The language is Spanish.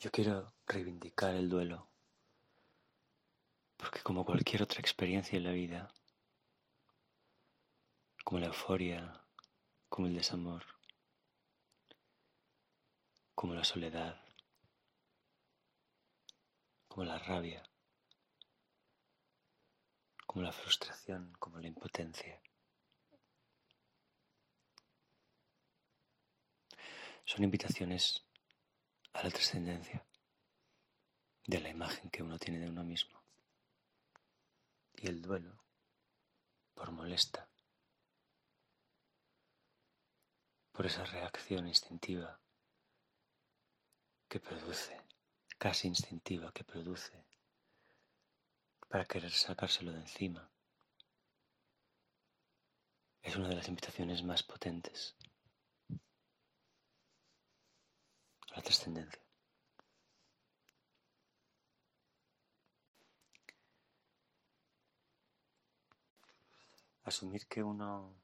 Yo quiero reivindicar el duelo, porque como cualquier otra experiencia en la vida, como la euforia, como el desamor, como la soledad, como la rabia, como la frustración, como la impotencia. Son invitaciones a la trascendencia de la imagen que uno tiene de uno mismo. Y el duelo, por molesta, por esa reacción instintiva que produce, casi instintiva que produce, para querer sacárselo de encima, es una de las invitaciones más potentes la trascendencia. Asumir que uno